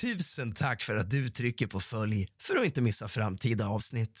Tusen tack för att du trycker på följ för att inte missa framtida avsnitt.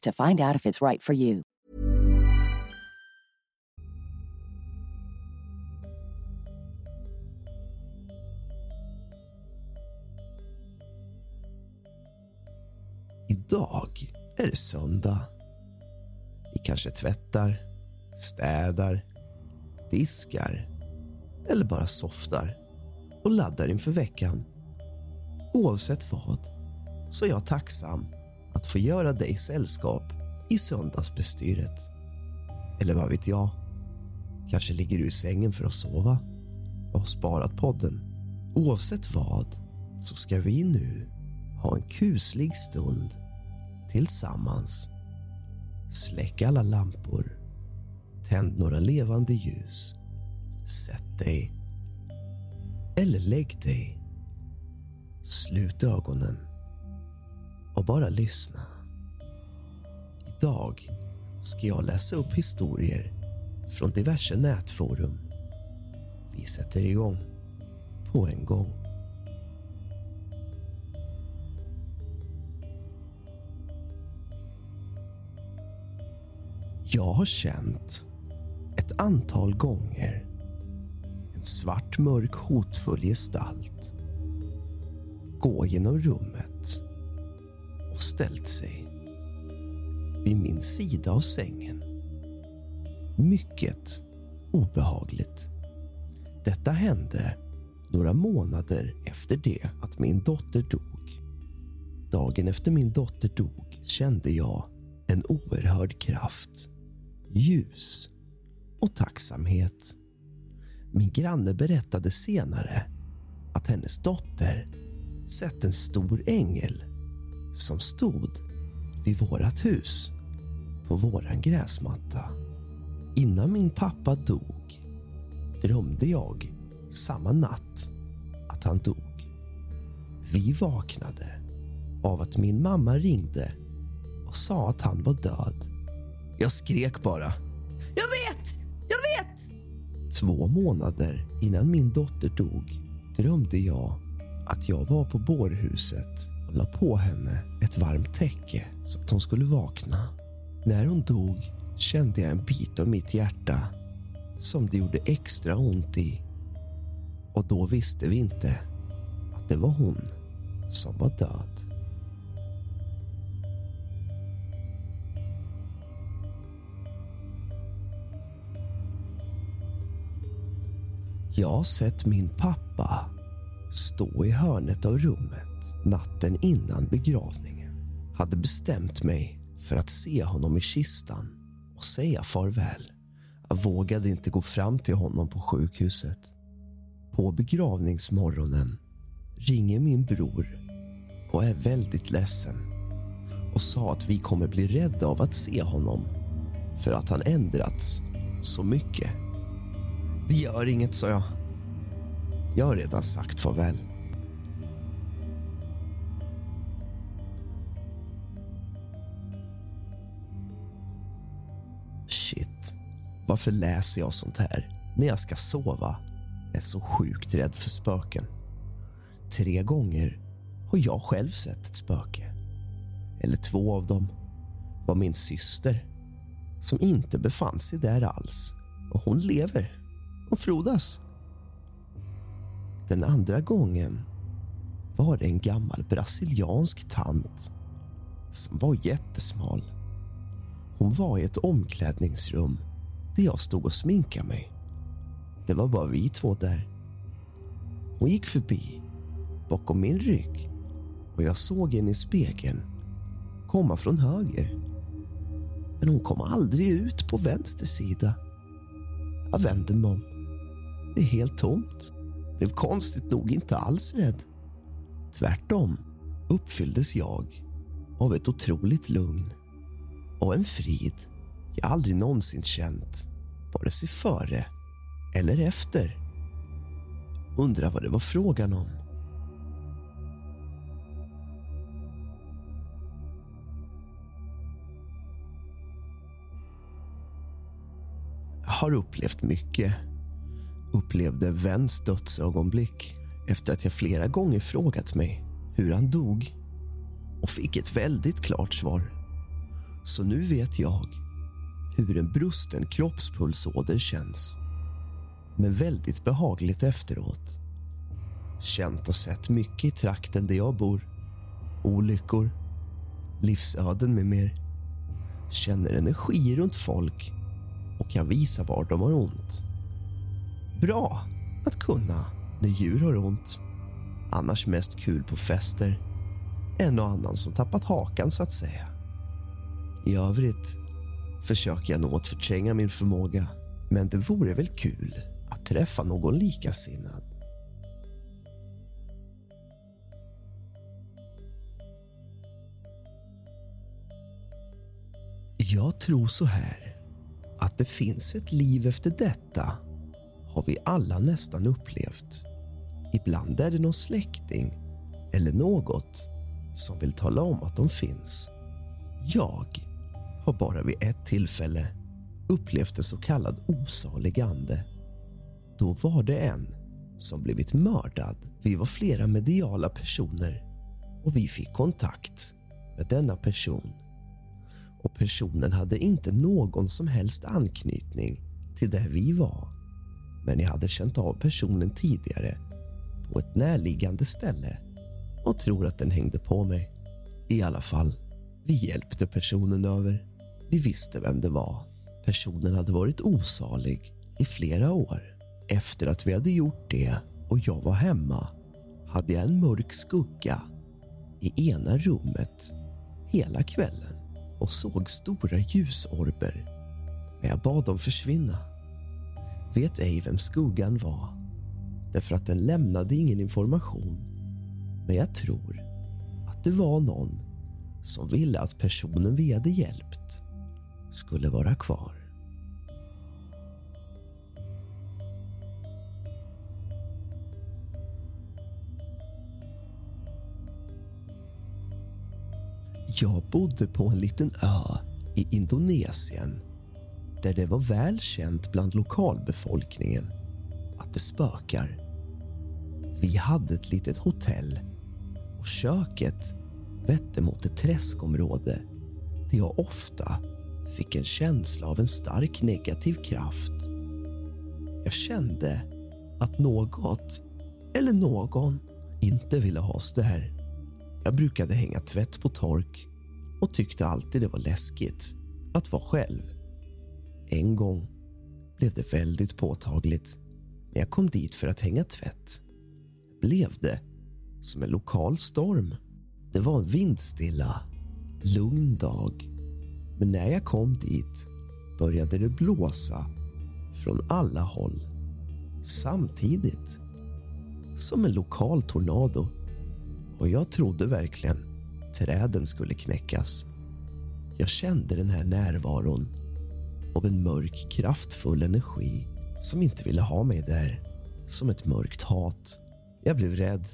to find out if it's right for you. Idag är det söndag. Vi kanske tvättar, städar, diskar eller bara softar och laddar inför veckan. Oavsett vad så är jag tacksam att få göra dig sällskap i söndagsbestyret. Eller vad vet jag? Kanske ligger du i sängen för att sova och har sparat podden. Oavsett vad så ska vi nu ha en kuslig stund tillsammans. Släck alla lampor. Tänd några levande ljus. Sätt dig. Eller lägg dig. Slut ögonen bara lyssna. Idag ska jag läsa upp historier från diverse nätforum. Vi sätter igång på en gång. Jag har känt ett antal gånger en svart, mörk, hotfull gestalt gå genom rummet och ställt sig vid min sida av sängen. Mycket obehagligt. Detta hände några månader efter det att min dotter dog. Dagen efter min dotter dog kände jag en oerhörd kraft, ljus och tacksamhet. Min granne berättade senare att hennes dotter sett en stor ängel som stod vid vårt hus på våran gräsmatta. Innan min pappa dog drömde jag samma natt att han dog. Vi vaknade av att min mamma ringde och sa att han var död. Jag skrek bara. Jag vet! Jag vet! Två månader innan min dotter dog drömde jag att jag var på bårhuset la på henne ett varmt täcke så att hon skulle vakna. När hon dog kände jag en bit av mitt hjärta som det gjorde extra ont i. Och då visste vi inte att det var hon som var död. Jag har sett min pappa stå i hörnet av rummet natten innan begravningen hade bestämt mig för att se honom i kistan och säga farväl. Jag vågade inte gå fram till honom på sjukhuset. På begravningsmorgonen ringer min bror och är väldigt ledsen och sa att vi kommer bli rädda av att se honom för att han ändrats så mycket. Det gör inget, sa jag. Jag har redan sagt farväl. Varför läser jag sånt här när jag ska sova? Jag är så sjukt rädd för spöken. Tre gånger har jag själv sett ett spöke. Eller två av dem var min syster som inte befann sig där alls. Och hon lever och frodas. Den andra gången var det en gammal brasiliansk tant som var jättesmal. Hon var i ett omklädningsrum där jag stod och sminkade mig. Det var bara vi två där. Hon gick förbi bakom min rygg och jag såg henne i spegeln komma från höger. Men hon kom aldrig ut på vänster sida. Jag vände mig om. Det är helt tomt. Blev konstigt nog inte alls rädd. Tvärtom uppfylldes jag av ett otroligt lugn och en frid jag aldrig någonsin känt vare sig före eller efter. Undrar vad det var frågan om. Jag har upplevt mycket. Upplevde väns dödsögonblick efter att jag flera gånger frågat mig hur han dog och fick ett väldigt klart svar. Så nu vet jag hur en brusten kroppspulsåder känns. Men väldigt behagligt efteråt. Känt och sett mycket i trakten där jag bor. Olyckor, livsöden med mer. Känner energi runt folk och kan visa var de har ont. Bra att kunna när djur har ont. Annars mest kul på fester. En och annan som tappat hakan, så att säga. I övrigt försöker jag nog att förtränga min förmåga. Men det vore väl kul att träffa någon likasinnad. Jag tror så här, att det finns ett liv efter detta har vi alla nästan upplevt. Ibland är det någon släkting eller något som vill tala om att de finns. Jag har bara vid ett tillfälle upplevt en så kallad osalig ande. Då var det en som blivit mördad. Vi var flera mediala personer och vi fick kontakt med denna person. Och Personen hade inte någon som helst anknytning till där vi var. Men jag hade känt av personen tidigare på ett närliggande ställe och tror att den hängde på mig. I alla fall, vi hjälpte personen över. Vi visste vem det var. Personen hade varit osalig i flera år. Efter att vi hade gjort det och jag var hemma hade jag en mörk skugga i ena rummet hela kvällen och såg stora ljusorber. Men jag bad dem försvinna. Vet ej vem skuggan var därför att den lämnade ingen information. Men jag tror att det var någon som ville att personen vi hade hjälpt skulle vara kvar. Jag bodde på en liten ö i Indonesien där det var väl känt bland lokalbefolkningen att det spökar. Vi hade ett litet hotell och köket vette mot ett träskområde där jag ofta fick en känsla av en stark negativ kraft. Jag kände att något, eller någon, inte ville ha oss där. Jag brukade hänga tvätt på tork och tyckte alltid det var läskigt att vara själv. En gång blev det väldigt påtagligt när jag kom dit för att hänga tvätt. Blev det som en lokal storm. Det var en vindstilla, lugn dag. Men när jag kom dit började det blåsa från alla håll samtidigt. Som en lokal tornado. Och jag trodde verkligen träden skulle knäckas. Jag kände den här närvaron av en mörk, kraftfull energi som inte ville ha mig där. Som ett mörkt hat. Jag blev rädd.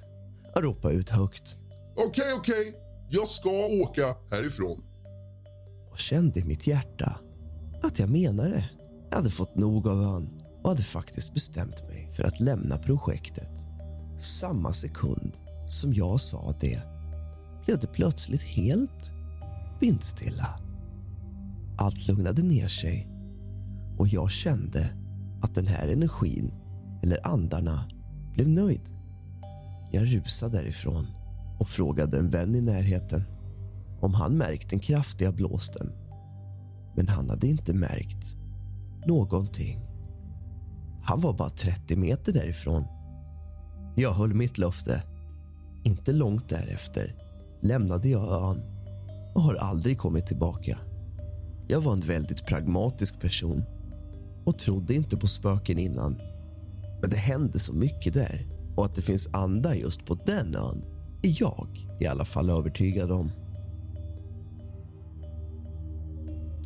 Jag ropade ut högt. Okej, okej. Jag ska åka härifrån. Och kände i mitt hjärta att jag menade Jag hade fått nog av ön och hade faktiskt bestämt mig för att lämna projektet. Samma sekund som jag sa det blev det plötsligt helt vindstilla. Allt lugnade ner sig och jag kände att den här energin, eller andarna, blev nöjd. Jag rusade därifrån och frågade en vän i närheten om han märkt den kraftiga blåsten. Men han hade inte märkt någonting. Han var bara 30 meter därifrån. Jag höll mitt löfte. Inte långt därefter lämnade jag ön och har aldrig kommit tillbaka. Jag var en väldigt pragmatisk person och trodde inte på spöken innan. Men det hände så mycket där och att det finns andar just på den ön är jag i alla fall övertygad om.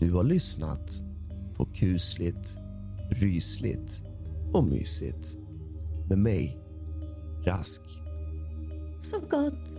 Du har lyssnat på kusligt, rysligt och mysigt med mig, Rask. Så gott.